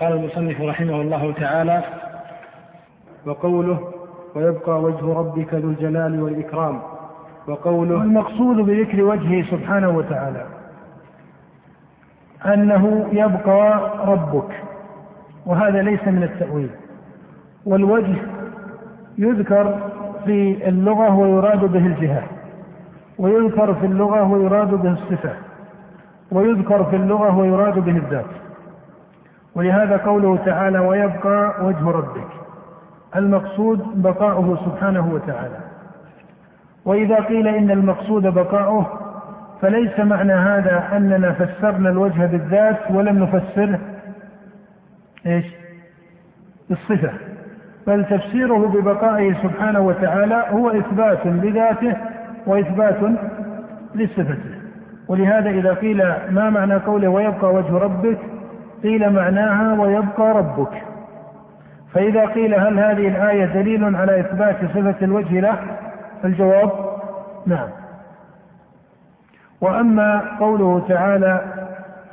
قال المصنف رحمه الله تعالى وقوله ويبقى وجه ربك ذو الجلال والإكرام. وقوله المقصود بذكر وجهه سبحانه وتعالى؟ أنه يبقى ربك وهذا ليس من التأويل. والوجه يذكر في اللغة ويراد به الجهة ويذكر في اللغة ويراد به الصفة ويذكر في اللغة ويراد به الذات. ولهذا قوله تعالى ويبقى وجه ربك. المقصود بقاؤه سبحانه وتعالى. وإذا قيل إن المقصود بقاؤه فليس معنى هذا أننا فسرنا الوجه بالذات ولم نفسره. إيش؟ بالصفة. بل تفسيره ببقائه سبحانه وتعالى هو إثبات لذاته وإثبات لصفته. ولهذا إذا قيل ما معنى قوله ويبقى وجه ربك قيل معناها ويبقى ربك. فإذا قيل هل هذه الآية دليل على إثبات صفة الوجه له؟ الجواب نعم. وأما قوله تعالى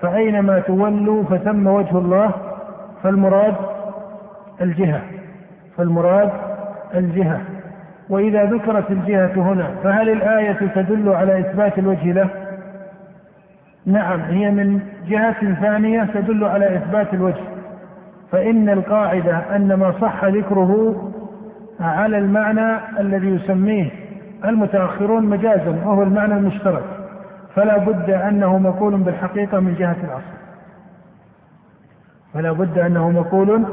فأينما تولوا فثم وجه الله فالمراد الجهة فالمراد الجهة. وإذا ذكرت الجهة هنا فهل الآية تدل على إثبات الوجه له؟ نعم هي من جهة ثانية تدل على إثبات الوجه. فإن القاعدة أن ما صح ذكره على المعنى الذي يسميه المتأخرون مجازا وهو المعنى المشترك. فلا بد أنه مقول بالحقيقة من جهة الأصل. فلا بد أنه مقول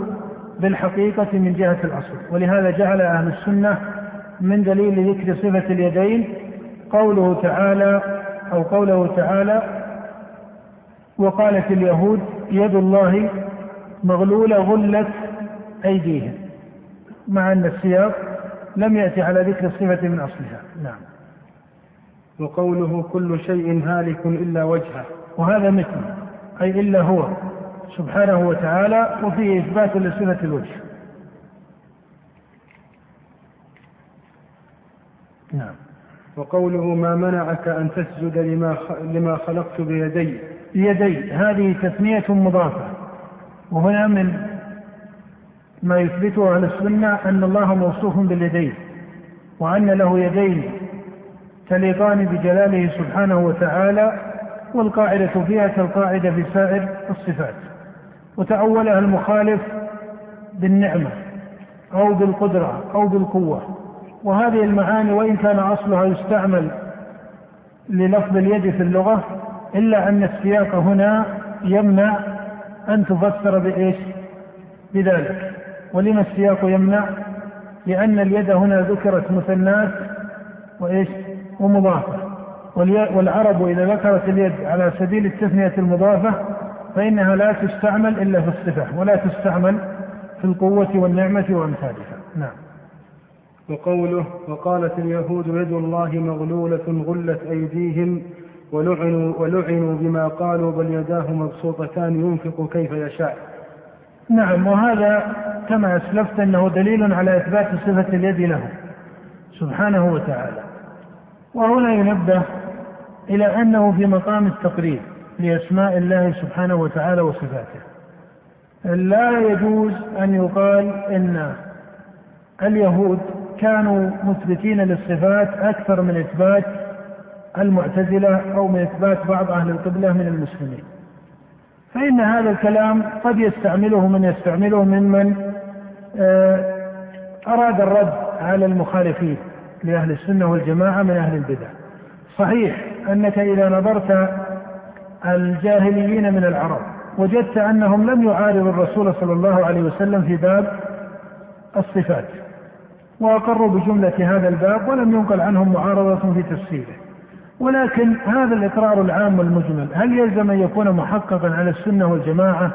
بالحقيقة من جهة الأصل. ولهذا جعل أهل السنة من دليل ذكر صفة اليدين قوله تعالى أو قوله تعالى وقالت اليهود يد الله مغلولة غلت أيديهم مع أن السياق لم يأتي على ذكر الصفة من أصلها. نعم. وقوله كل شيء هالك إلا وجهه. وهذا مثل أي إلا هو سبحانه وتعالى وفيه إثبات لصفة الوجه. نعم. وقوله ما منعك أن تسجد لما لما خلقت بيدي. بيدي هذه تثنية مضافة. وهنا من ما يثبته أهل السنة أن الله موصوف باليدين وأن له يدين تليقان بجلاله سبحانه وتعالى والقاعدة فيها كالقاعدة في سائر الصفات. وتأولها المخالف بالنعمة أو بالقدرة أو بالقوة. وهذه المعاني وإن كان أصلها يستعمل للفظ اليد في اللغة إلا أن السياق هنا يمنع أن تفسر بإيش؟ بذلك ولما السياق يمنع؟ لأن اليد هنا ذكرت مثنات وإيش؟ ومضافة والعرب إذا ذكرت اليد على سبيل التثنية المضافة فإنها لا تستعمل إلا في الصفة ولا تستعمل في القوة والنعمة وأمثالها نعم وقوله وقالت اليهود يد الله مغلولة غلت أيديهم ولعنوا ولعنوا بما قالوا بل يداه مبسوطتان ينفق كيف يشاء. نعم وهذا كما أسلفت أنه دليل على إثبات صفة اليد له سبحانه وتعالى. وهنا ينبه إلى أنه في مقام التقرير لأسماء الله سبحانه وتعالى وصفاته. لا يجوز أن يقال إن اليهود كانوا مثبتين للصفات أكثر من إثبات المعتزلة أو من إثبات بعض أهل القبلة من المسلمين. فإن هذا الكلام قد يستعمله من يستعمله ممن آه، أراد الرد على المخالفين لأهل السنة والجماعة من أهل البدع. صحيح أنك إذا نظرت الجاهليين من العرب وجدت أنهم لم يعارضوا الرسول صلى الله عليه وسلم في باب الصفات وأقروا بجملة هذا الباب ولم ينقل عنهم معارضة في تفسيره. ولكن هذا الإقرار العام والمجمل. هل يلزم أن يكون محققا على السنة والجماعة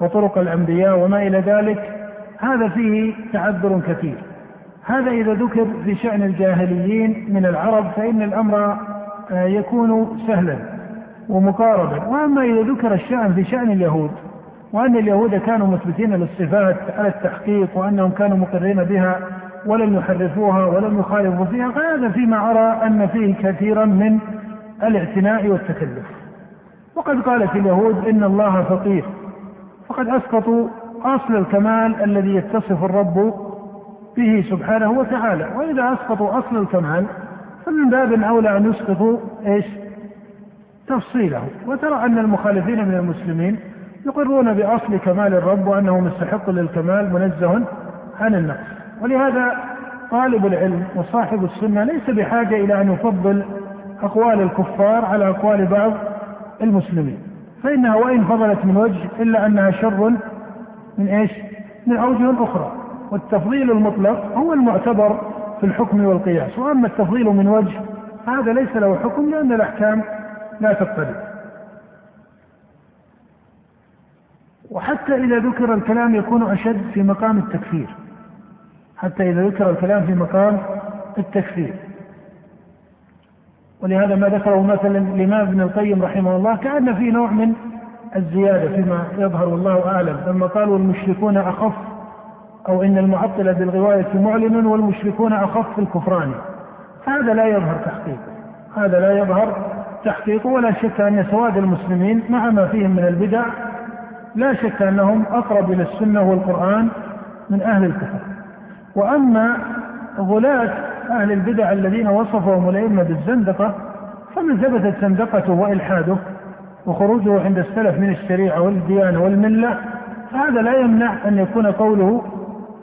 وطرق الأنبياء وما إلى ذلك؟ هذا فيه تعذر كثير. هذا إذا ذكر في شأن الجاهليين من العرب فإن الأمر آه، يكون سهلا ومقاربا. وأما إذا ذكر الشأن في شأن اليهود وأن اليهود كانوا مثبتين للصفات على التحقيق وأنهم كانوا مقرين بها ولم يحرفوها ولم يخالفوا فيها فهذا فيما أرى أن فيه كثيرا من الاعتناء والتكلف. وقد قالت اليهود إن الله فقير فقد أسقطوا أصل الكمال الذي يتصف الرب به سبحانه وتعالى. وإذا أسقطوا أصل الكمال فمن باب أولى أن يسقطوا إيش؟ تفصيله. وترى أن المخالفين من المسلمين يقرون بأصل كمال الرب وأنه مستحق للكمال منزه عن النقص. ولهذا طالب العلم وصاحب السنة ليس بحاجة إلى أن يفضل أقوال الكفار على أقوال بعض المسلمين. فإنها وإن فضلت من وجه إلا أنها شر من إيش؟ من أوجه أخرى. والتفضيل المطلق هو المعتبر في الحكم والقياس. وأما التفضيل من وجه هذا ليس له حكم لأن الأحكام لا تقتضي وحتى إذا ذكر الكلام يكون أشد في مقام التكفير. حتى إذا ذكر الكلام في مقام التكفير. ولهذا ما ذكره مثلا الإمام ابن القيم رحمه الله كأن في نوع من الزيادة فيما يظهر والله أعلم. لما قالوا المشركون أخف أو إن المعطلة بالغواية معلن والمشركون أخف في الكفران. هذا لا يظهر تحقيقه هذا لا يظهر تحقيقه ولا شك أن سواد المسلمين مع ما فيهم من البدع لا شك أنهم أقرب إلى السنة والقرآن من أهل الكفر. وأما غلاة أهل البدع الذين وصفهم الأئمة بالزندقة فمن ثبتت زندقته وإلحاده وخروجه عند السلف من الشريعة والديانة والملة فهذا لا يمنع أن يكون قوله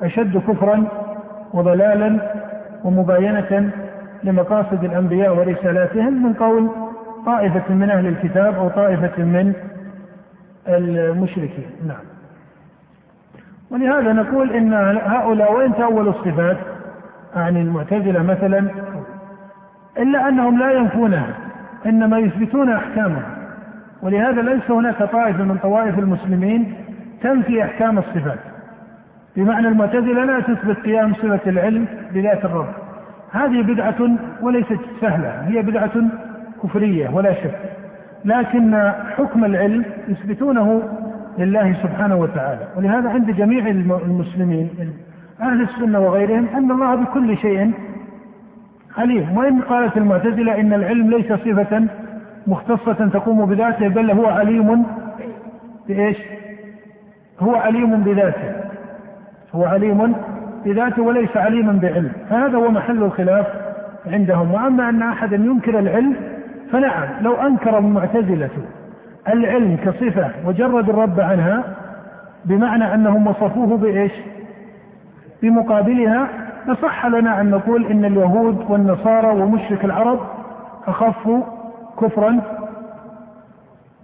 أشد كفرا وضلالا ومباينة لمقاصد الأنبياء ورسالاتهم من قول طائفة من أهل الكتاب أو طائفة من المشركين. نعم. ولهذا نقول إن هؤلاء وإن تأولوا الصفات عن المعتزلة مثلا إلا أنهم لا ينفونها إنما يثبتون أحكامها ولهذا ليس هناك طائفة من طوائف المسلمين تنفي أحكام الصفات. بمعنى المعتزلة لا تثبت قيام صفة العلم بذات الرب. هذه بدعة وليست سهلة هي بدعة كفرية ولا شك. لكن حكم العلم يثبتونه لله سبحانه وتعالى. ولهذا عند جميع المسلمين أهل السنة وغيرهم أن الله بكل شيء عليم. وإن قالت المعتزلة إن العلم ليس صفة مختصة تقوم بذاته بل هو عليم بإيش؟ هو عليم بذاته. هو عليم بذاته وليس عليما بعلم. فهذا هو محل الخلاف عندهم. وأما أن أحدا ينكر العلم فنعم لو أنكر المعتزلة العلم كصفة وجرد الرب عنها بمعنى أنهم وصفوه بإيش؟ بمقابلها. لصح لنا أن نقول إن اليهود والنصارى ومشرك العرب أخف كفرا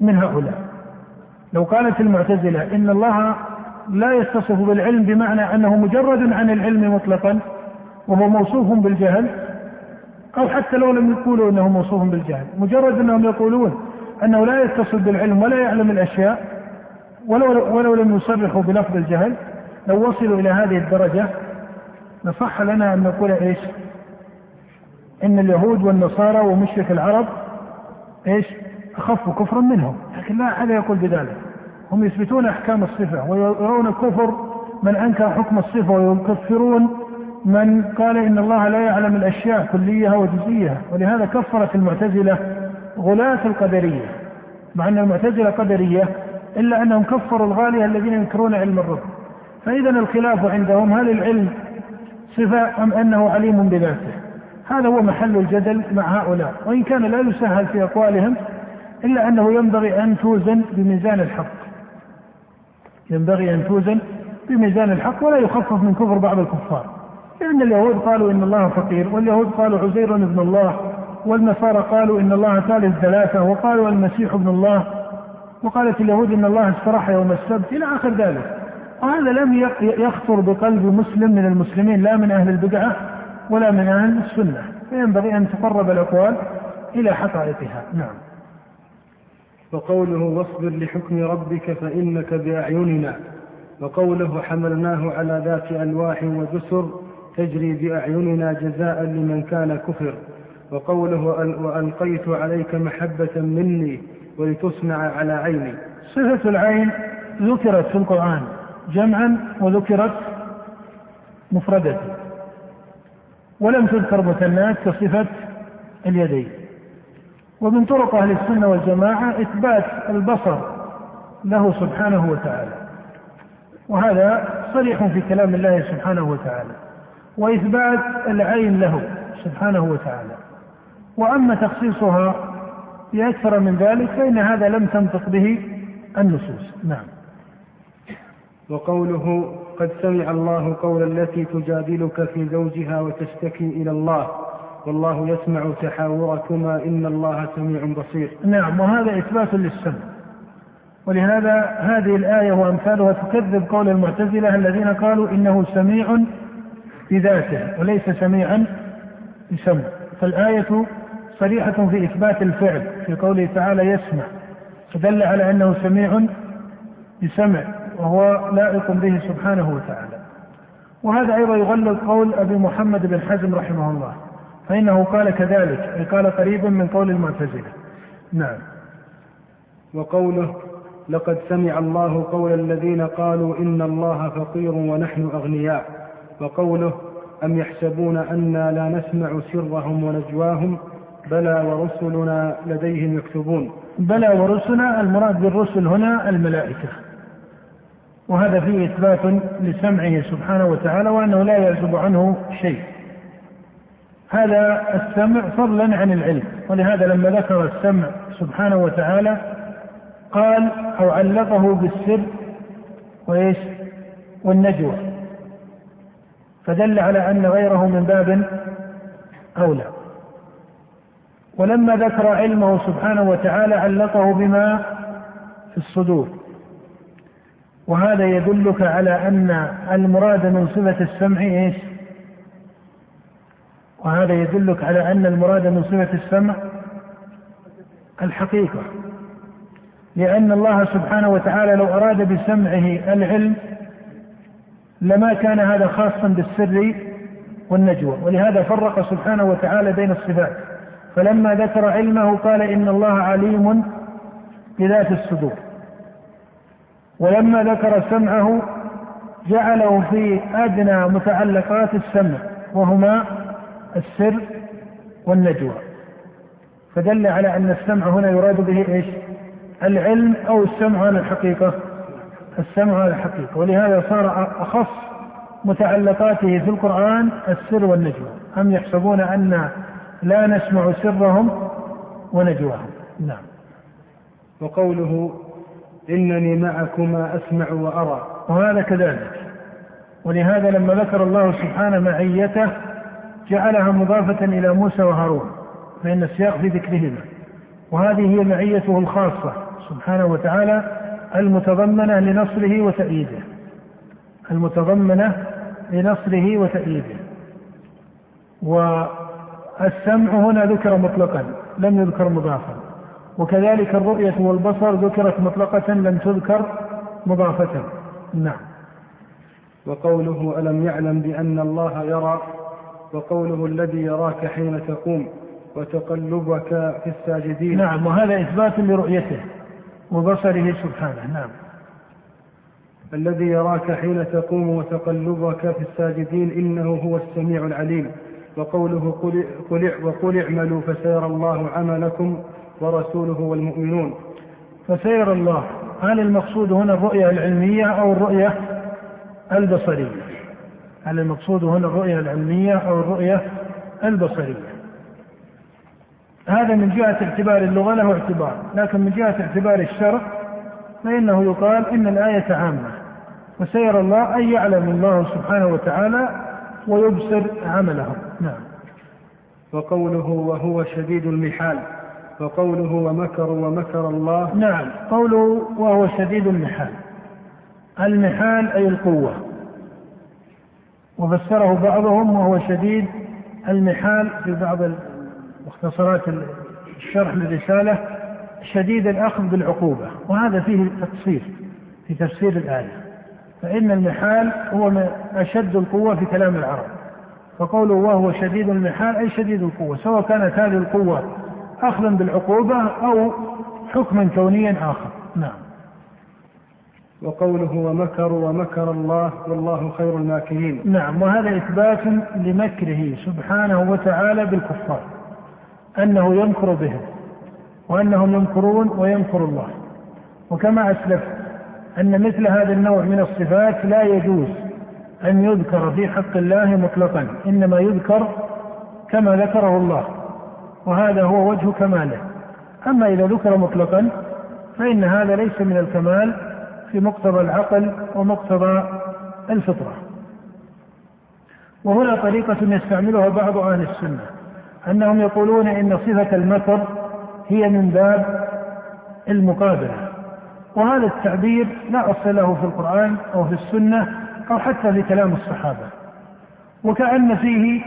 من هؤلاء. لو قالت المعتزلة إن الله لا يتصف بالعلم بمعنى أنه مجرد عن العلم مطلقا وهو موصوف بالجهل أو حتى لو لم يقولوا أنه موصوف بالجهل مجرد أنهم يقولون أنه لا يتصل بالعلم ولا يعلم الأشياء ولو, ولو لم يصرحوا بلفظ الجهل لو وصلوا إلى هذه الدرجة لصح لنا أن نقول إيش؟ إن اليهود والنصارى ومشرك العرب إيش؟ أخف كفرا منهم. لكن لا أحد يقول بذلك. هم يثبتون أحكام الصفة ويرون كفر من أنكر حكم الصفة ويكفرون من قال إن الله لا يعلم الأشياء كليها وجزئيها ولهذا كفرت المعتزلة غلاة القدرية مع أن المعتزلة قدرية إلا أنهم كفروا الغالية الذين ينكرون علم الرب. فإذا الخلاف عندهم هل العلم صفة أم أنه عليم بذاته؟ هذا هو محل الجدل مع هؤلاء. وإن كان لا يسهل في أقوالهم إلا أنه ينبغي أن توزن بميزان الحق. ينبغي أن توزن بميزان الحق ولا يخفف من كفر بعض الكفار. لأن اليهود قالوا إن الله فقير واليهود قالوا عزير ابن الله والنصارى قالوا إن الله ثالث ثلاثة وقالوا المسيح ابن الله. وقالت اليهود إن الله استراح يوم السبت إلى آخر ذلك. وهذا لم يخطر بقلب مسلم من المسلمين لا من أهل البدعة ولا من أهل السنة. فينبغي أن تقرب الأقوال إلى حقائقها. نعم. وقوله واصبر لحكم ربك فإنك بأعيننا. وقوله حملناه على ذات ألواح وجسر تجري بأعيننا جزاء لمن كان كفر. وقوله وألقيت عليك محبة مني ولتصنع على عيني. صفة العين ذكرت في القرآن جمعا وذكرت مفردة. ولم تذكر مثنات كصفة اليدين. ومن طرق أهل السنة والجماعة إثبات البصر له سبحانه وتعالى. وهذا صريح في كلام الله سبحانه وتعالى. وإثبات العين له سبحانه وتعالى. وأما تخصيصها بأكثر من ذلك فإن هذا لم تنطق به النصوص. نعم. وقوله قد سمع الله قول التي تجادلك في زوجها وتشتكي إلى الله والله يسمع تحاوركما إن الله سميع بصير. نعم وهذا إثبات للسمع. ولهذا هذه الآية وأمثالها تكذب قول المعتزلة الذين قالوا إنه سميع بذاته وليس سميعا بسمع. فالآية صريحة في إثبات الفعل في قوله تعالى يسمع فدل على أنه سميع بسمع وهو لائق به سبحانه وتعالى. وهذا أيضا يغلق قول أبي محمد بن حزم رحمه الله فإنه قال كذلك أي قال قريبا من قول المعتزلة. نعم. وقوله لقد سمع الله قول الذين قالوا إن الله فقير ونحن أغنياء وقوله أم يحسبون أنا لا نسمع سرهم ونجواهم بلى ورسلنا لديهم يكتبون. بلى ورسلنا المراد بالرسل هنا الملائكة. وهذا فيه إثبات لسمعه سبحانه وتعالى وأنه لا يعزب عنه شيء. هذا السمع فضلا عن العلم. ولهذا لما ذكر السمع سبحانه وتعالى قال أو علقه بالسر وإيش؟ والنجوى. فدل على أن غيره من باب أولى. ولما ذكر علمه سبحانه وتعالى علقه بما في الصدور. وهذا يدلك على أن المراد من صفة السمع إيش؟ وهذا يدلك على أن المراد من صفة السمع الحقيقة. لأن الله سبحانه وتعالى لو أراد بسمعه العلم لما كان هذا خاصا بالسر والنجوى. ولهذا فرق سبحانه وتعالى بين الصفات. فلما ذكر علمه قال إن الله عليم بذات الصدور. ولما ذكر سمعه جعله في أدنى متعلقات السمع وهما السر والنجوى. فدل على أن السمع هنا يراد به إيش؟ العلم أو السمع على الحقيقة. السمع على الحقيقة. ولهذا صار أخص متعلقاته في القرآن السر والنجوى. أم يحسبون أن لا نسمع سرهم ونجواهم. نعم. وقوله إنني معكما أسمع وأرى. وهذا كذلك. ولهذا لما ذكر الله سبحانه معيته جعلها مضافة إلى موسى وهارون فإن السياق في ذكرهما. وهذه هي معيته الخاصة سبحانه وتعالى المتضمنة لنصره وتأييده. المتضمنة لنصره وتأييده. والسمع هنا ذكر مطلقا لم يذكر مضافا. وكذلك الرؤية والبصر ذكرت مطلقة لم تذكر مضافة. نعم. وقوله ألم يعلم بأن الله يرى؟ وقوله الذي يراك حين تقوم وتقلبك في الساجدين. نعم وهذا إثبات لرؤيته وبصره سبحانه. نعم. الذي يراك حين تقوم وتقلبك في الساجدين إنه هو السميع العليم. وقوله قل, قل وقل اعملوا فسيرى الله عملكم ورسوله والمؤمنون. فسيرى الله هل المقصود هنا الرؤية العلمية أو الرؤية البصرية؟ هل المقصود هنا الرؤية العلمية أو الرؤية البصرية؟ هذا من جهة اعتبار اللغة له اعتبار لكن من جهة اعتبار الشرع فإنه يقال إن الآية عامة. وسيرى الله أن يعلم الله سبحانه وتعالى ويبصر عملهم نعم. وقوله وهو شديد المحال وقوله ومكروا ومكر الله. نعم قوله وهو شديد المحال. المحال أي القوة. وفسره بعضهم وهو شديد المحال في بعض مختصرات الشرح للرسالة شديد الأخذ بالعقوبة. وهذا فيه تفصيل في تفسير الآية. فإن المحال هو أشد القوة في كلام العرب. فقوله وهو شديد المحال أي شديد القوة سواء كانت هذه القوة أخذا بالعقوبة أو حكما كونيا آخر. نعم. وقوله ومكروا ومكر الله والله خير الماكرين. نعم وهذا إثبات لمكره سبحانه وتعالى بالكفار أنه يمكر بهم وأنهم يمكرون ويمكر الله. وكما أسلفت أن مثل هذا النوع من الصفات لا يجوز أن يذكر في حق الله مطلقا إنما يذكر كما ذكره الله وهذا هو وجه كماله. أما إذا ذكر مطلقا فإن هذا ليس من الكمال في مقتضى العقل ومقتضى الفطرة. وهنا طريقة يستعملها بعض أهل السنة أنهم يقولون إن صفة المكر هي من باب المقابلة. وهذا التعبير لا أصل له في القرآن أو في السنة أو حتى في كلام الصحابة. وكأن فيه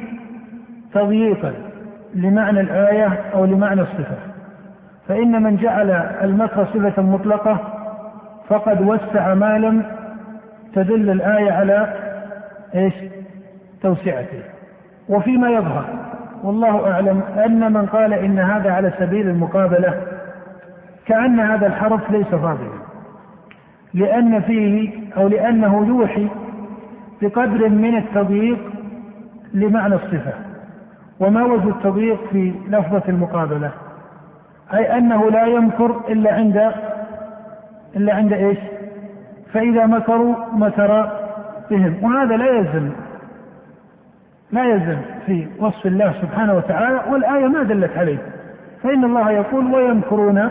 تضييقا لمعنى الآية أو لمعنى الصفة. فإن من جعل المكر صفة مطلقة فقد وسع ما لم تدل الآية على إيش؟ توسعته. وفيما يظهر والله أعلم أن من قال إن هذا على سبيل المقابلة كأن هذا الحرف ليس فاضلا. لأن فيه أو لأنه يوحي بقدر من التضييق لمعنى الصفة وما وجه التضييق في لفظة المقابلة؟ أي أنه لا يمكر إلا عند إلا عند إيش؟ فإذا مكروا مكر بهم. وهذا لا يلزم لا يلزم في وصف الله سبحانه وتعالى والآية ما دلت عليه. فإن الله يقول ويمكرون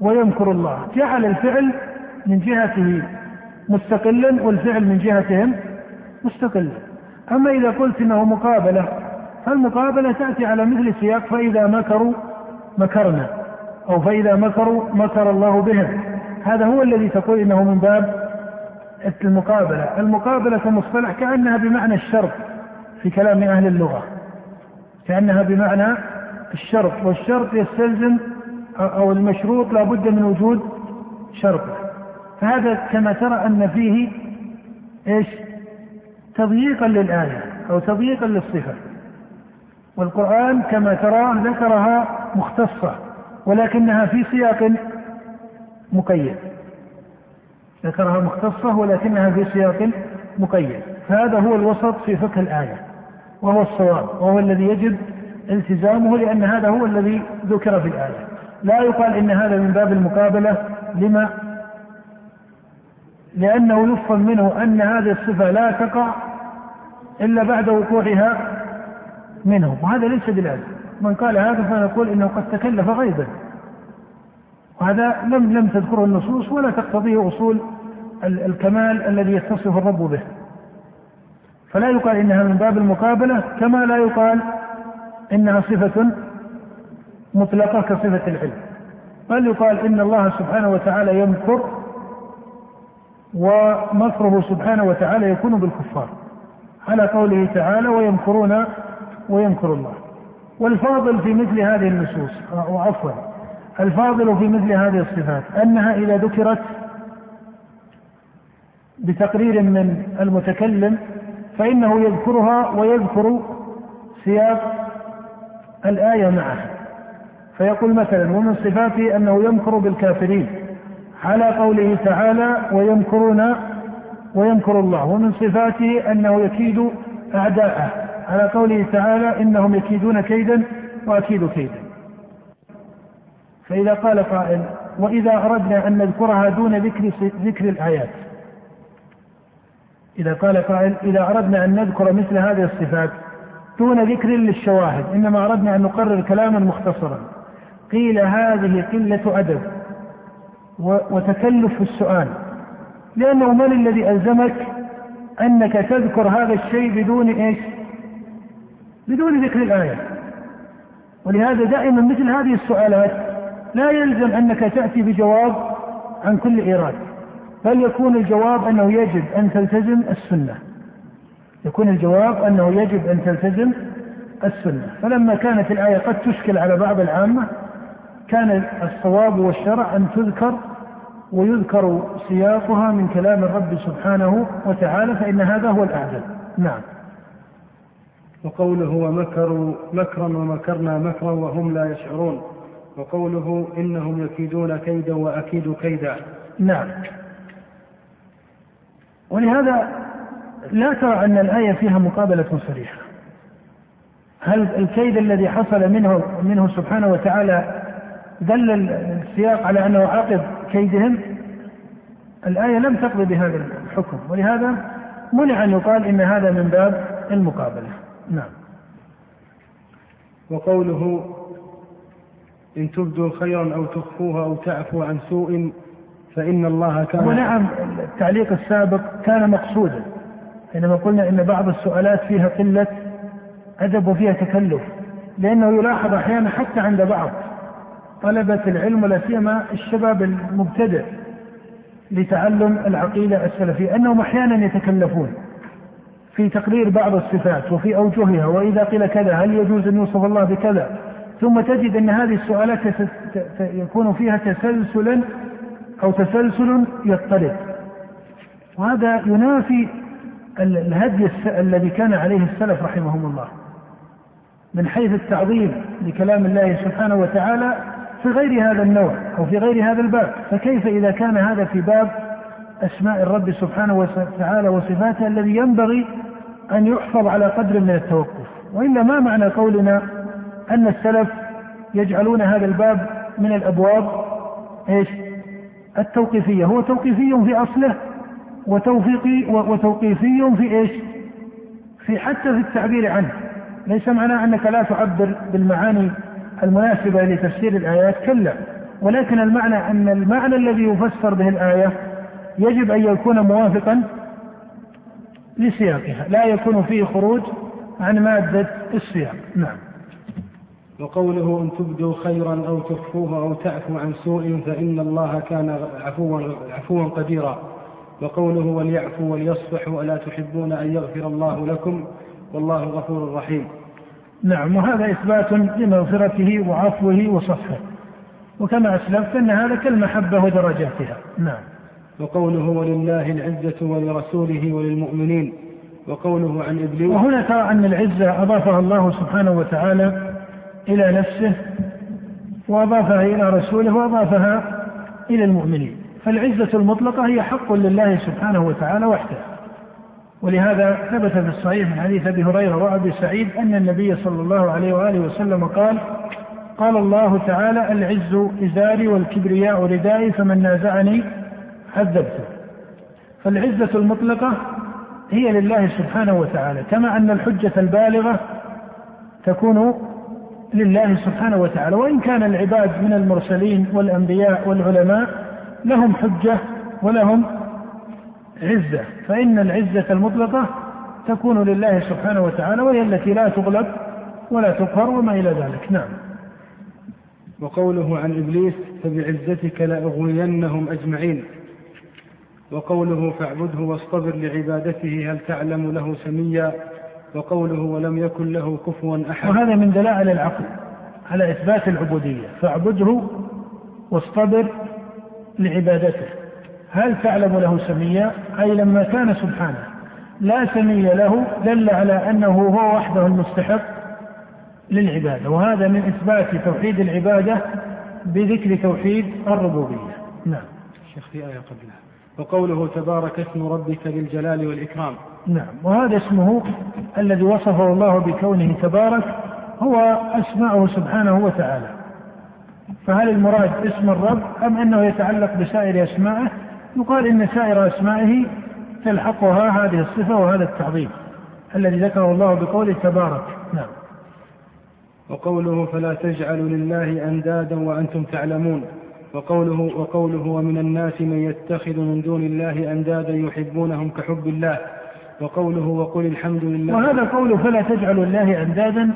ويمكر الله. جعل الفعل من جهته مستقلا والفعل من جهتهم مستقلا أما إذا قلت إنه مقابلة فالمقابلة تأتي على مثل سياق فإذا مكروا مكرنا أو فإذا مكروا مكر الله بهم. هذا هو الذي تقول إنه من باب المقابلة. المقابلة كمصطلح كأنها بمعنى الشرط في كلام أهل اللغة. كأنها بمعنى الشرط والشرط يستلزم أو المشروط لا بد من وجود شرط. فهذا كما ترى أن فيه إيش؟ تضييقا للآية أو تضييقا للصفة. والقرآن كما ترى ذكرها مختصة ولكنها في سياق مقيد. ذكرها مختصة ولكنها في سياق مقيد. فهذا هو الوسط في فقه الآية وهو الصواب وهو الذي يجب التزامه لأن هذا هو الذي ذكر في الآية. لا يقال إن هذا من باب المقابلة لما لأنه يفهم منه أن هذه الصفة لا تقع إلا بعد وقوعها منهم وهذا ليس بلازم. من قال هذا فنقول إنه قد تكلف غيبا. وهذا لم لم تذكره النصوص ولا تقتضيه أصول الكمال الذي يتصف الرب به. فلا يقال إنها من باب المقابلة كما لا يقال إنها صفة مطلقة كصفة العلم. بل يقال إن الله سبحانه وتعالى يمكر ومكره سبحانه وتعالى يكون بالكفار. على قوله تعالى ويمكرون ويمكر الله. والفاضل في مثل هذه النصوص أو عفوا الفاضل في مثل هذه الصفات أنها إذا ذكرت بتقرير من المتكلم فإنه يذكرها ويذكر سياق الآية معها. فيقول مثلا ومن صفاته أنه يمكر بالكافرين. على قوله تعالى ويمكرون ويمكر الله ومن صفاته أنه يكيد أعداءه. على قوله تعالى إنهم يكيدون كيدا وأكيد كيدا. فإذا قال قائل وإذا أردنا أن نذكرها دون ذكر ذكر الآيات. إذا قال قائل إذا أردنا أن نذكر مثل هذه الصفات دون ذكر للشواهد إنما أردنا أن نقرر كلاما مختصرا. قيل هذه قلة أدب. وتكلف في السؤال. لأنه من الذي ألزمك أنك تذكر هذا الشيء بدون إيش؟ بدون ذكر الآية. ولهذا دائما مثل هذه السؤالات لا يلزم أنك تأتي بجواب عن كل إيراد. بل يكون الجواب أنه يجب أن تلتزم السنة. يكون الجواب أنه يجب أن تلتزم السنة. فلما كانت الآية قد تشكل على بعض العامة كان الصواب والشرع أن تذكر ويذكر سياقها من كلام الرب سبحانه وتعالى فإن هذا هو الأعدل نعم. وقوله ومكروا مكرا ومكرنا مكرا وهم لا يشعرون. وقوله إنهم يكيدون كيدا وأكيد كيدا. نعم. ولهذا لا ترى أن الآية فيها مقابلة صريحة. هل الكيد الذي حصل منه منه سبحانه وتعالى دل السياق على أنه عقب كيدهم. الآية لم تقضي بهذا الحكم ولهذا منع أن يقال إن هذا من باب المقابلة. نعم. وقوله إن تبدوا خيرا أو تخفوها أو تعفو عن سوء فإن الله كان ونعم التعليق السابق كان مقصودا. حينما قلنا إن بعض السؤالات فيها قلة أدب وفيها تكلف لأنه يلاحظ أحيانا حتى عند بعض. طلبة العلم ولا سيما الشباب المبتدئ لتعلم العقيدة السلفية أنهم أحيانا يتكلفون في تقرير بعض الصفات وفي أوجهها وإذا قيل كذا هل يجوز أن يوصف الله بكذا؟ ثم تجد أن هذه السؤالات يكون فيها تسلسلا أو تسلسل يضطرب. وهذا ينافي الهدي الذي كان عليه السلف رحمهم الله. من حيث التعظيم لكلام الله سبحانه وتعالى في غير هذا النوع أو في غير هذا الباب. فكيف إذا كان هذا في باب أسماء الرب سبحانه وتعالى وصفاته الذي ينبغي أن يحفظ على قدر من التوقف؟ وإلا ما معنى قولنا أن السلف يجعلون هذا الباب من الأبواب؟ إيش؟ التوقيفية. هو توقيفي في أصله وتوفيقي وتوقيفي في إيش؟ في حتى في التعبير عنه. ليس معناه أنك لا تعبر بالمعاني المناسبة لتفسير الآيات كلا ولكن المعنى أن المعنى الذي يفسر به الآية يجب أن يكون موافقا لسياقها لا يكون فيه خروج عن مادة السياق. نعم. وقوله إن تبدوا خيرا أو تخفوه أو تعفو عن سوء فإن الله كان عفوا عفوا قديرا. وقوله وليعفوا وليصفحوا ألا تحبون أن يغفر الله لكم والله غفور رحيم. نعم وهذا إثبات لمغفرته وعفوه وصفحه وكما أسلفت أن هذا كالمحبة ودرجاتها. نعم. وقوله ولله العزة ولرسوله وللمؤمنين وقوله عن إبليس وهنا ترى أن العزة أضافها الله سبحانه وتعالى إلى نفسه وأضافها إلى رسوله وأضافها إلى المؤمنين. فالعزة المطلقة هي حق لله سبحانه وتعالى وحده. ولهذا ثبت في الصحيح من حديث أبي هريرة وأبي سعيد أن النبي صلى الله عليه وآله وسلم قال قال الله تعالى العز إزاري والكبرياء ردائي فمن نازعني عذبته. فالعزة المطلقة هي لله سبحانه وتعالى كما أن الحجة البالغة تكون لله سبحانه وتعالى. وإن كان العباد من المرسلين والأنبياء والعلماء لهم حجة ولهم عزة فإن العزة المطلقة تكون لله سبحانه وتعالى وهي التي لا تغلب ولا تقهر وما إلى ذلك. نعم. وقوله عن إبليس فبعزتك لأغوينهم أجمعين. وقوله فاعبده واصطبر لعبادته هل تعلم له سميا؟ وقوله ولم يكن له كفوا أحد. وهذا من دلائل العقل على إثبات العبودية. فاعبده واصطبر لعبادته. هل تعلم له سميا أي لما كان سبحانه. لا سمي له دل على أنه هو وحده المستحق للعبادة. وهذا من إثبات توحيد العبادة بذكر توحيد الربوبية. نعم. شيخ في آية قبلها. وقوله تبارك اسم ربك بالجلال والإكرام. نعم. وهذا اسمه الذي وصفه الله بكونه تبارك هو أسماؤه سبحانه وتعالى. فهل المراد اسم الرب أم أنه يتعلق بسائر أسمائه؟ يقال إن سائر أسمائه تلحقها هذه الصفة وهذا التعظيم الذي ذكره الله بقوله تبارك. نعم. وقوله فلا تجعلوا لله أندادا وأنتم تعلمون. وقوله وقوله ومن الناس من يتخذ من دون الله أندادا يحبونهم كحب الله. وقوله وقل الحمد لله. وهذا قوله فلا تجعلوا لله أندادا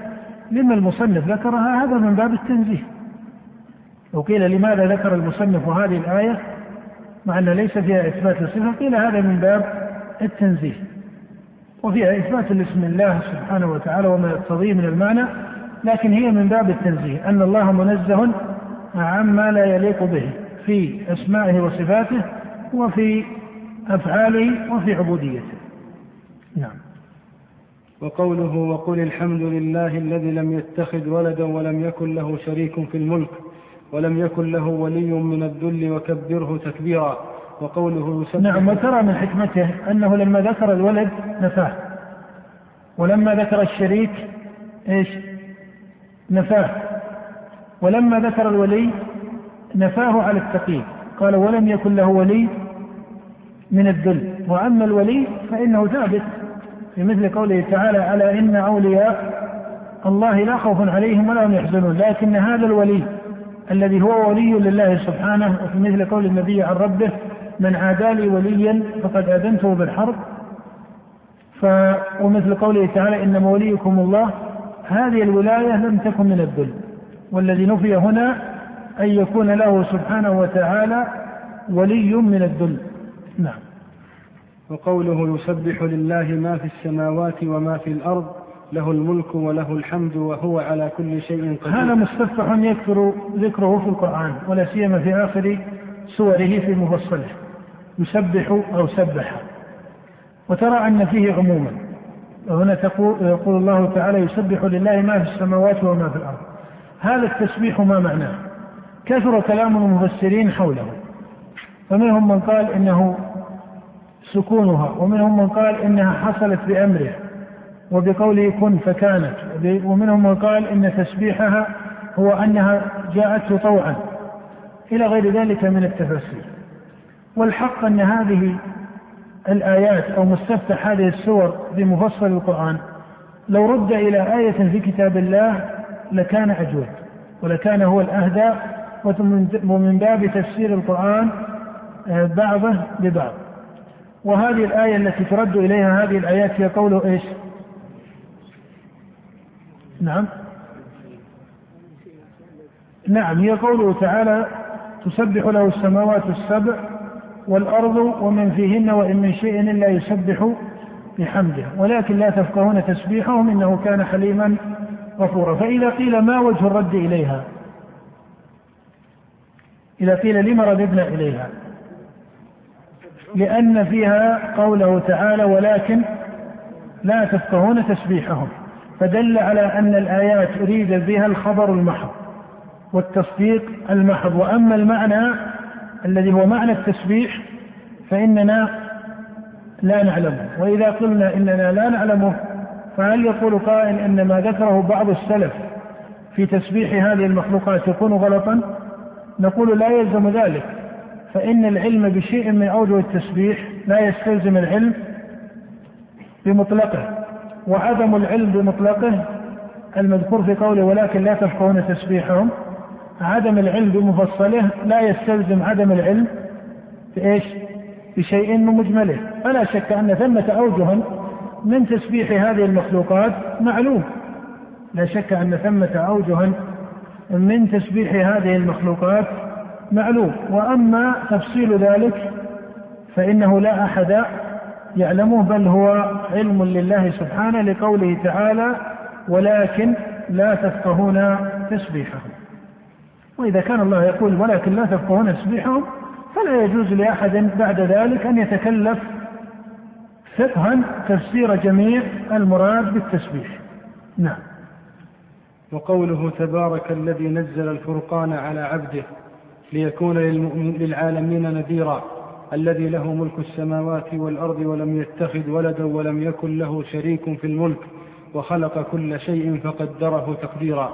لما المصنف ذكرها هذا من باب التنزيه. لو قيل لماذا ذكر المصنف هذه الآية؟ مع أن ليس فيها إثبات الصفة قيل هذا من باب التنزيه. وفيها إثبات لاسم الله سبحانه وتعالى وما يقتضيه من المعنى لكن هي من باب التنزيه أن الله منزه عما لا يليق به في أسمائه وصفاته وفي أفعاله وفي عبوديته. نعم. وقوله وقل الحمد لله الذي لم يتخذ ولدا ولم يكن له شريك في الملك ولم يكن له ولي من الذل وكبره تكبيرا. وقوله يسبح نعم وترى من حكمته أنه لما ذكر الولد نفاه. ولما ذكر الشريك إيش؟ نفاه. ولما ذكر الولي نفاه على التقييد. قال ولم يكن له ولي من الذل. وأما الولي فإنه ثابت في مثل قوله تعالى ألا إن أولياء الله لا خوف عليهم ولا هم يحزنون. لكن هذا الولي الذي هو ولي لله سبحانه وفي مثل قول النبي عن ربه من عادى لي وليا فقد آذنته بالحرب. ف ومثل قوله تعالى إنما وليكم الله. هذه الولاية لم تكن من الذل. والذي نفي هنا أن يكون له سبحانه وتعالى ولي من الذل. نعم. وقوله يسبح لله ما في السماوات وما في الأرض له الملك وله الحمد وهو على كل شيء قدير. هذا مستفتح يكثر ذكره في القرآن ولا سيما في آخر سوره في مفصله. يسبح أو سبح. وترى أن فيه عموما. وهنا تقول يقول الله تعالى يسبح لله ما في السماوات وما في الأرض. هذا التسبيح ما معناه؟ كثر كلام المفسرين حوله. فمنهم من قال إنه سكونها ومنهم من قال إنها حصلت بأمره. وبقوله كن فكانت. ومنهم من قال إن تسبيحها هو أنها جاءته طوعا. إلى غير ذلك من التفاسير والحق أن هذه الآيات أو مستفتح هذه السور بمفصل القرآن لو رد إلى آية في كتاب الله لكان أجود ولكان هو الأهدى ومن باب تفسير القرآن آه، بعضه ببعض. وهذه الآية التي ترد إليها هذه الآيات هي قوله إيش؟ نعم. نعم هي قوله تعالى تسبح له السماوات السبع والأرض ومن فيهن وإن من شيء إلا يسبح بحمده ولكن لا تفقهون تسبيحهم إنه كان حليما غفورا. فإذا قيل ما وجه الرد إليها؟ إذا قيل لم رددنا إليها؟ لأن فيها قوله تعالى ولكن لا تفقهون تسبيحهم. فدل على أن الآيات أريد بها الخبر المحض والتصديق المحض. وأما المعنى الذي هو معنى التسبيح فإننا لا نعلمه. وإذا قلنا إننا لا نعلمه فهل يقول قائل إن ما ذكره بعض السلف في تسبيح هذه المخلوقات يكون غلطا؟ نقول لا يلزم ذلك. فإن العلم بشيء من أوجه التسبيح لا يستلزم العلم بمطلقه. وعدم العلم بمطلقه المذكور في قوله ولكن لا تفقهون تسبيحهم. عدم العلم بمفصله لا يستلزم عدم العلم بإيش؟ بشيء من مجمله. فلا شك أن ثمة أوجها من تسبيح هذه المخلوقات معلوم. لا شك أن ثمة أوجها من تسبيح هذه المخلوقات معلوم. وأما تفصيل ذلك فإنه لا أحد يعلمه بل هو علم لله سبحانه لقوله تعالى ولكن لا تفقهون تسبيحهم. وإذا كان الله يقول ولكن لا تفقهون تسبيحهم فلا يجوز لأحد بعد ذلك أن يتكلف فقها تفسير جميع المراد بالتسبيح. نعم. وقوله تبارك الذي نزل الفرقان على عبده ليكون للعالمين نذيرا. الذي له ملك السماوات والأرض ولم يتخذ ولدا ولم يكن له شريك في الملك وخلق كل شيء فقدره تقديرا.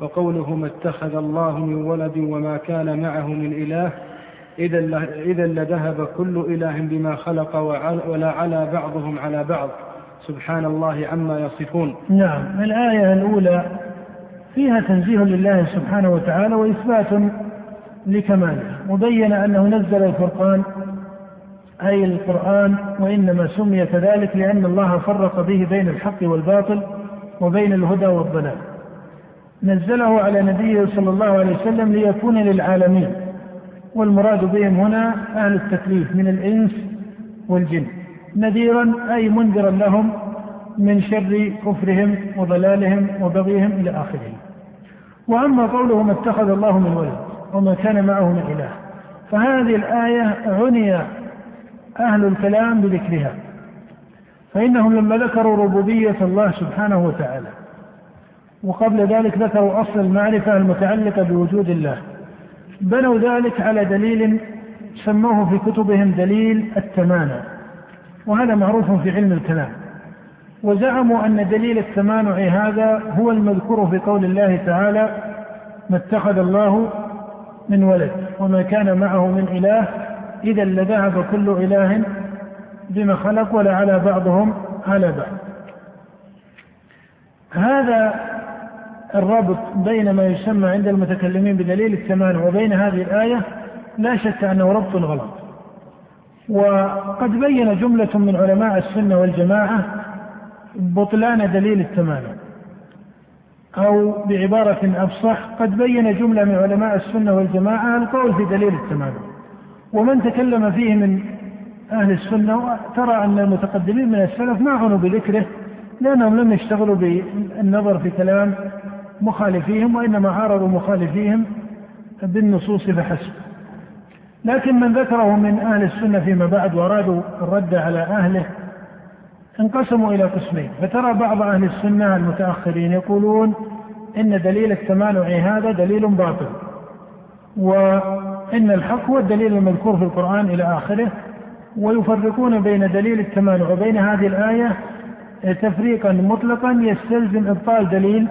وقوله ما اتخذ الله من ولد وما كان معه من إله إذا لذهب كل إله بما خلق ولا على بعضهم على بعض. سبحان الله عما يصفون. نعم. الآية الأولى فيها تنزيه لله سبحانه وتعالى وإثبات لكماله وبين أنه نزل الفرقان أي القرآن وإنما سمي كذلك لأن الله فرق به بين الحق والباطل وبين الهدى والضلال. نزله على نبيه صلى الله عليه وسلم ليكون للعالمين والمراد بهم هنا أهل التكليف من الإنس والجن. نذيرا أي منذرا لهم من شر كفرهم وضلالهم وبغيهم إلى آخره. وأما قوله ما اتخذ الله من ولد وما كان معه من إله فهذه الآية عني أهل الكلام بذكرها. فإنهم لما ذكروا ربوبية الله سبحانه وتعالى وقبل ذلك ذكروا أصل المعرفة المتعلقة بوجود الله بنوا ذلك على دليل سموه في كتبهم دليل التمانع وهذا معروف في علم الكلام. وزعموا أن دليل التمانع هذا هو المذكور في قول الله تعالى ما اتخذ الله من ولد وما كان معه من إله إذا لذهب كل إله بما خلق ولعلى بعضهم على بعض. هذا الربط بين ما يسمى عند المتكلمين بدليل التمانع وبين هذه الآية لا شك أنه ربط غلط. وقد بين جملة من علماء السنة والجماعة بطلان دليل التمانع أو بعبارة أفصح قد بين جملة من علماء السنة والجماعة القول في دليل التمانع ومن تكلم فيه من أهل السنة ترى أن المتقدمين من السلف ما عنوا بذكره لأنهم لم يشتغلوا بالنظر في كلام مخالفيهم وإنما عارضوا مخالفيهم بالنصوص فحسب. لكن من ذكره من أهل السنة فيما بعد وأرادوا الرد على أهله انقسموا إلى قسمين. فترى بعض أهل السنة المتأخرين يقولون إن دليل التمانع هذا دليل باطل وإن الحق هو الدليل المذكور في القرآن إلى آخره ويفرقون بين دليل التمانع وبين هذه الآية تفريقا مطلقا يستلزم إبطال دليل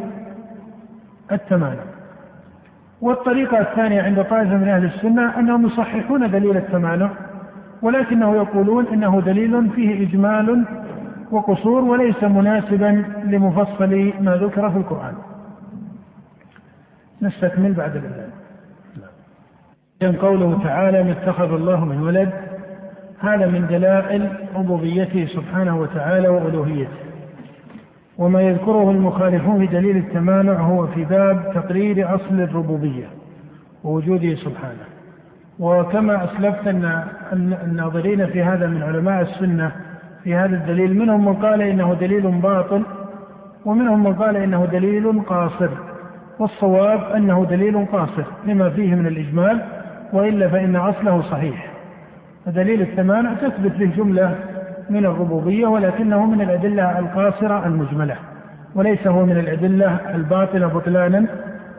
التمانع والطريقة الثانية عند طائفة من أهل السنة أنهم يصححون دليل التمانع ولكنه يقولون إنه دليل فيه إجمال وقصور وليس مناسبا لمفصل ما ذكر في القرآن نستكمل بعد نعم. قوله تعالى ما اتخذ الله من ولد هذا من دلائل ربوبيته سبحانه وتعالى وألوهيته. وما يذكره المخالفون في دليل التمانع هو في باب تقرير أصل الربوبية ووجوده سبحانه. وكما أسلفت أن الناظرين في هذا من علماء السنة في هذا الدليل منهم من قال إنه دليل باطل ومنهم من قال إنه دليل قاصر. والصواب أنه دليل قاصر لما فيه من الإجمال وإلا فإن أصله صحيح. فدليل التمانع تثبت به جملة من الربوبية ولكنه من الأدلة القاصرة المجملة وليس هو من الأدلة الباطلة بطلانا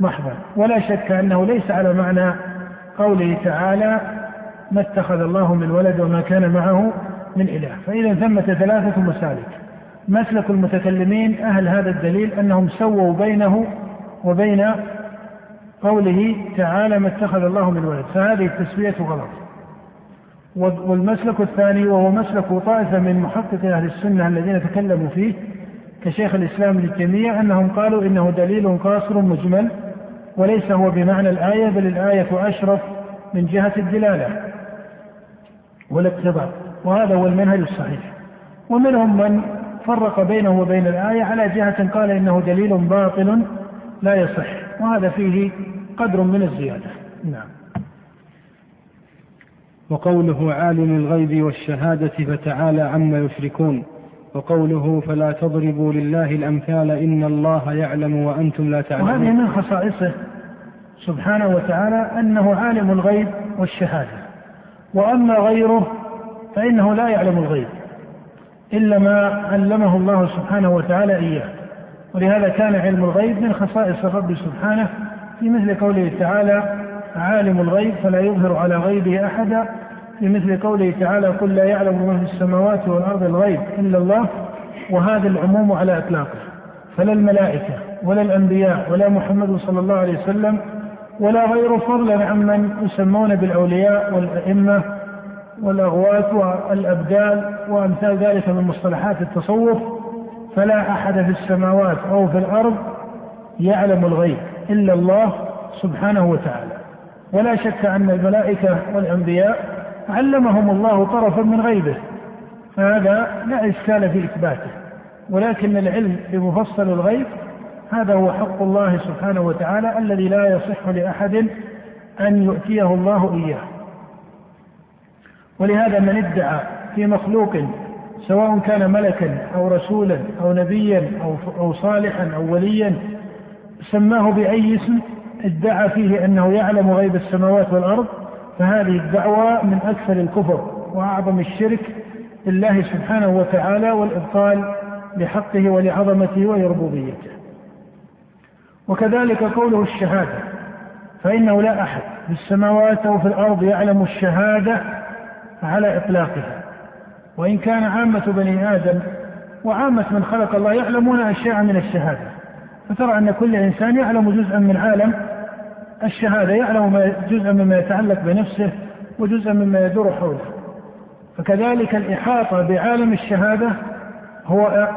محضا. ولا شك أنه ليس على معنى قوله تعالى ما اتخذ الله من ولد وما كان معه من إله فإذا ثمة ثلاثة مسالك. مسلك المتكلمين أهل هذا الدليل أنهم سووا بينه وبين قوله تعالى ما اتخذ الله من ولد. فهذه التسوية غلط. والمسلك الثاني وهو مسلك طائفة من محقق أهل السنة الذين تكلموا فيه كشيخ الإسلام تيمية أنهم قالوا إنه دليل قاصر مجمل وليس هو بمعنى الآية بل الآية أشرف من جهة الدلالة والاقتضاء. وهذا هو المنهج الصحيح. ومنهم من فرق بينه وبين الآية على جهة قال إنه دليل باطل لا يصح. وهذا فيه قدر من الزيادة. نعم. وقوله عالم الغيب والشهادة فتعالى عما يشركون. وقوله فلا تضربوا لله الأمثال إن الله يعلم وأنتم لا تعلمون. وهذه من خصائصه سبحانه وتعالى أنه عالم الغيب والشهادة. وأما غيره فإنه لا يعلم الغيب إلا ما علمه الله سبحانه وتعالى إياه. ولهذا كان علم الغيب من خصائص الرب سبحانه في مثل قوله تعالى عالم الغيب فلا يظهر على غيبه أحدا في مثل قوله تعالى قل لا يعلم ما في السماوات والأرض الغيب إلا الله وهذا العموم على إطلاقه. فلا الملائكة ولا الأنبياء ولا محمد صلى الله عليه وسلم ولا غيره فضلا عمن يسمون بالأولياء والأئمة والأغوات والأبدال وأمثال ذلك من مصطلحات التصوف فلا أحد في السماوات أو في الأرض يعلم الغيب إلا الله سبحانه وتعالى. ولا شك أن الملائكة والأنبياء علمهم الله طرفا من غيبه فهذا لا إشكال في إثباته. ولكن العلم بمفصل الغيب هذا هو حق الله سبحانه وتعالى الذي لا يصح لأحد أن يؤتيه الله إياه. ولهذا من ادعى في مخلوق سواء كان ملكا أو رسولا أو نبيا أو, أو صالحا أو وليا سماه بأي اسم ادعى فيه أنه يعلم غيب السماوات والأرض فهذه الدعوة من أكثر الكفر وأعظم الشرك لله سبحانه وتعالى والإبطال لحقه ولعظمته ولربوبيته وكذلك قوله الشهادة فإنه لا أحد في السماوات أو في الأرض يعلم الشهادة على إطلاقها. وإن كان عامة بني آدم وعامة من خلق الله يعلمون أشياء من الشهادة. فترى أن كل إنسان يعلم جزءا من عالم الشهادة يعلم جزءا مما يتعلق بنفسه وجزءا مما يدور حوله. فكذلك الإحاطة بعالم الشهادة هو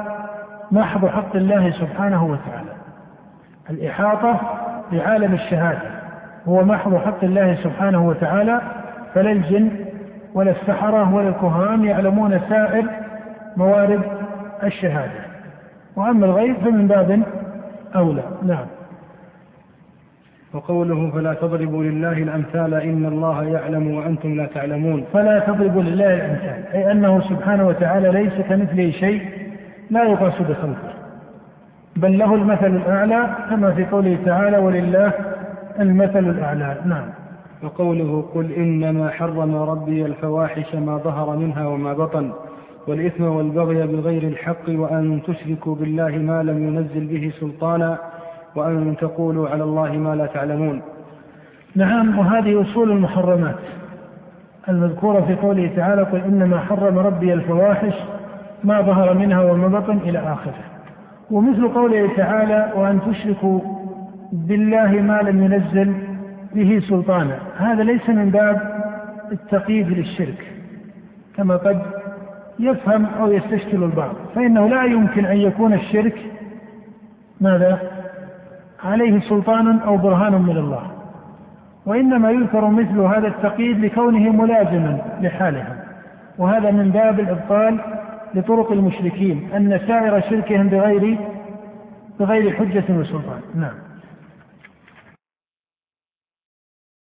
محض حق الله سبحانه وتعالى. الإحاطة بعالم الشهادة هو محض حق الله سبحانه وتعالى فلا الجن ولا السحرة ولا الكهان يعلمون سائر موارد الشهادة. وأما الغيب فمن باب أولى. نعم. وقوله فلا تضربوا لله الأمثال إن الله يعلم وأنتم لا تعلمون. فلا تضربوا لله الأمثال. أي أنه سبحانه وتعالى ليس كمثله شيء لا يقاس بخلقه بل له المثل الأعلى كما في قوله تعالى ولله المثل الأعلى. نعم. وقوله قل إنما حرم ربي الفواحش ما ظهر منها وما بطن والإثم والبغي بغير الحق وأن تشركوا بالله ما لم ينزل به سلطانا وأن تقولوا على الله ما لا تعلمون. نعم وهذه أصول المحرمات المذكورة في قوله تعالى قل إنما حرم ربي الفواحش ما ظهر منها وما بطن إلى آخره. ومثل قوله تعالى وأن تشركوا بالله ما لم ينزل به سلطانا. هذا ليس من باب التقييد للشرك كما قد يفهم أو يستشكل البعض. فإنه لا يمكن أن يكون الشرك ماذا؟ عليه سلطان أو برهان من الله. وإنما يذكر مثل هذا التقييد لكونه ملازما لحالهم. وهذا من باب الإبطال لطرق المشركين أن سائر شركهم بغير بغير حجة وسلطان. نعم.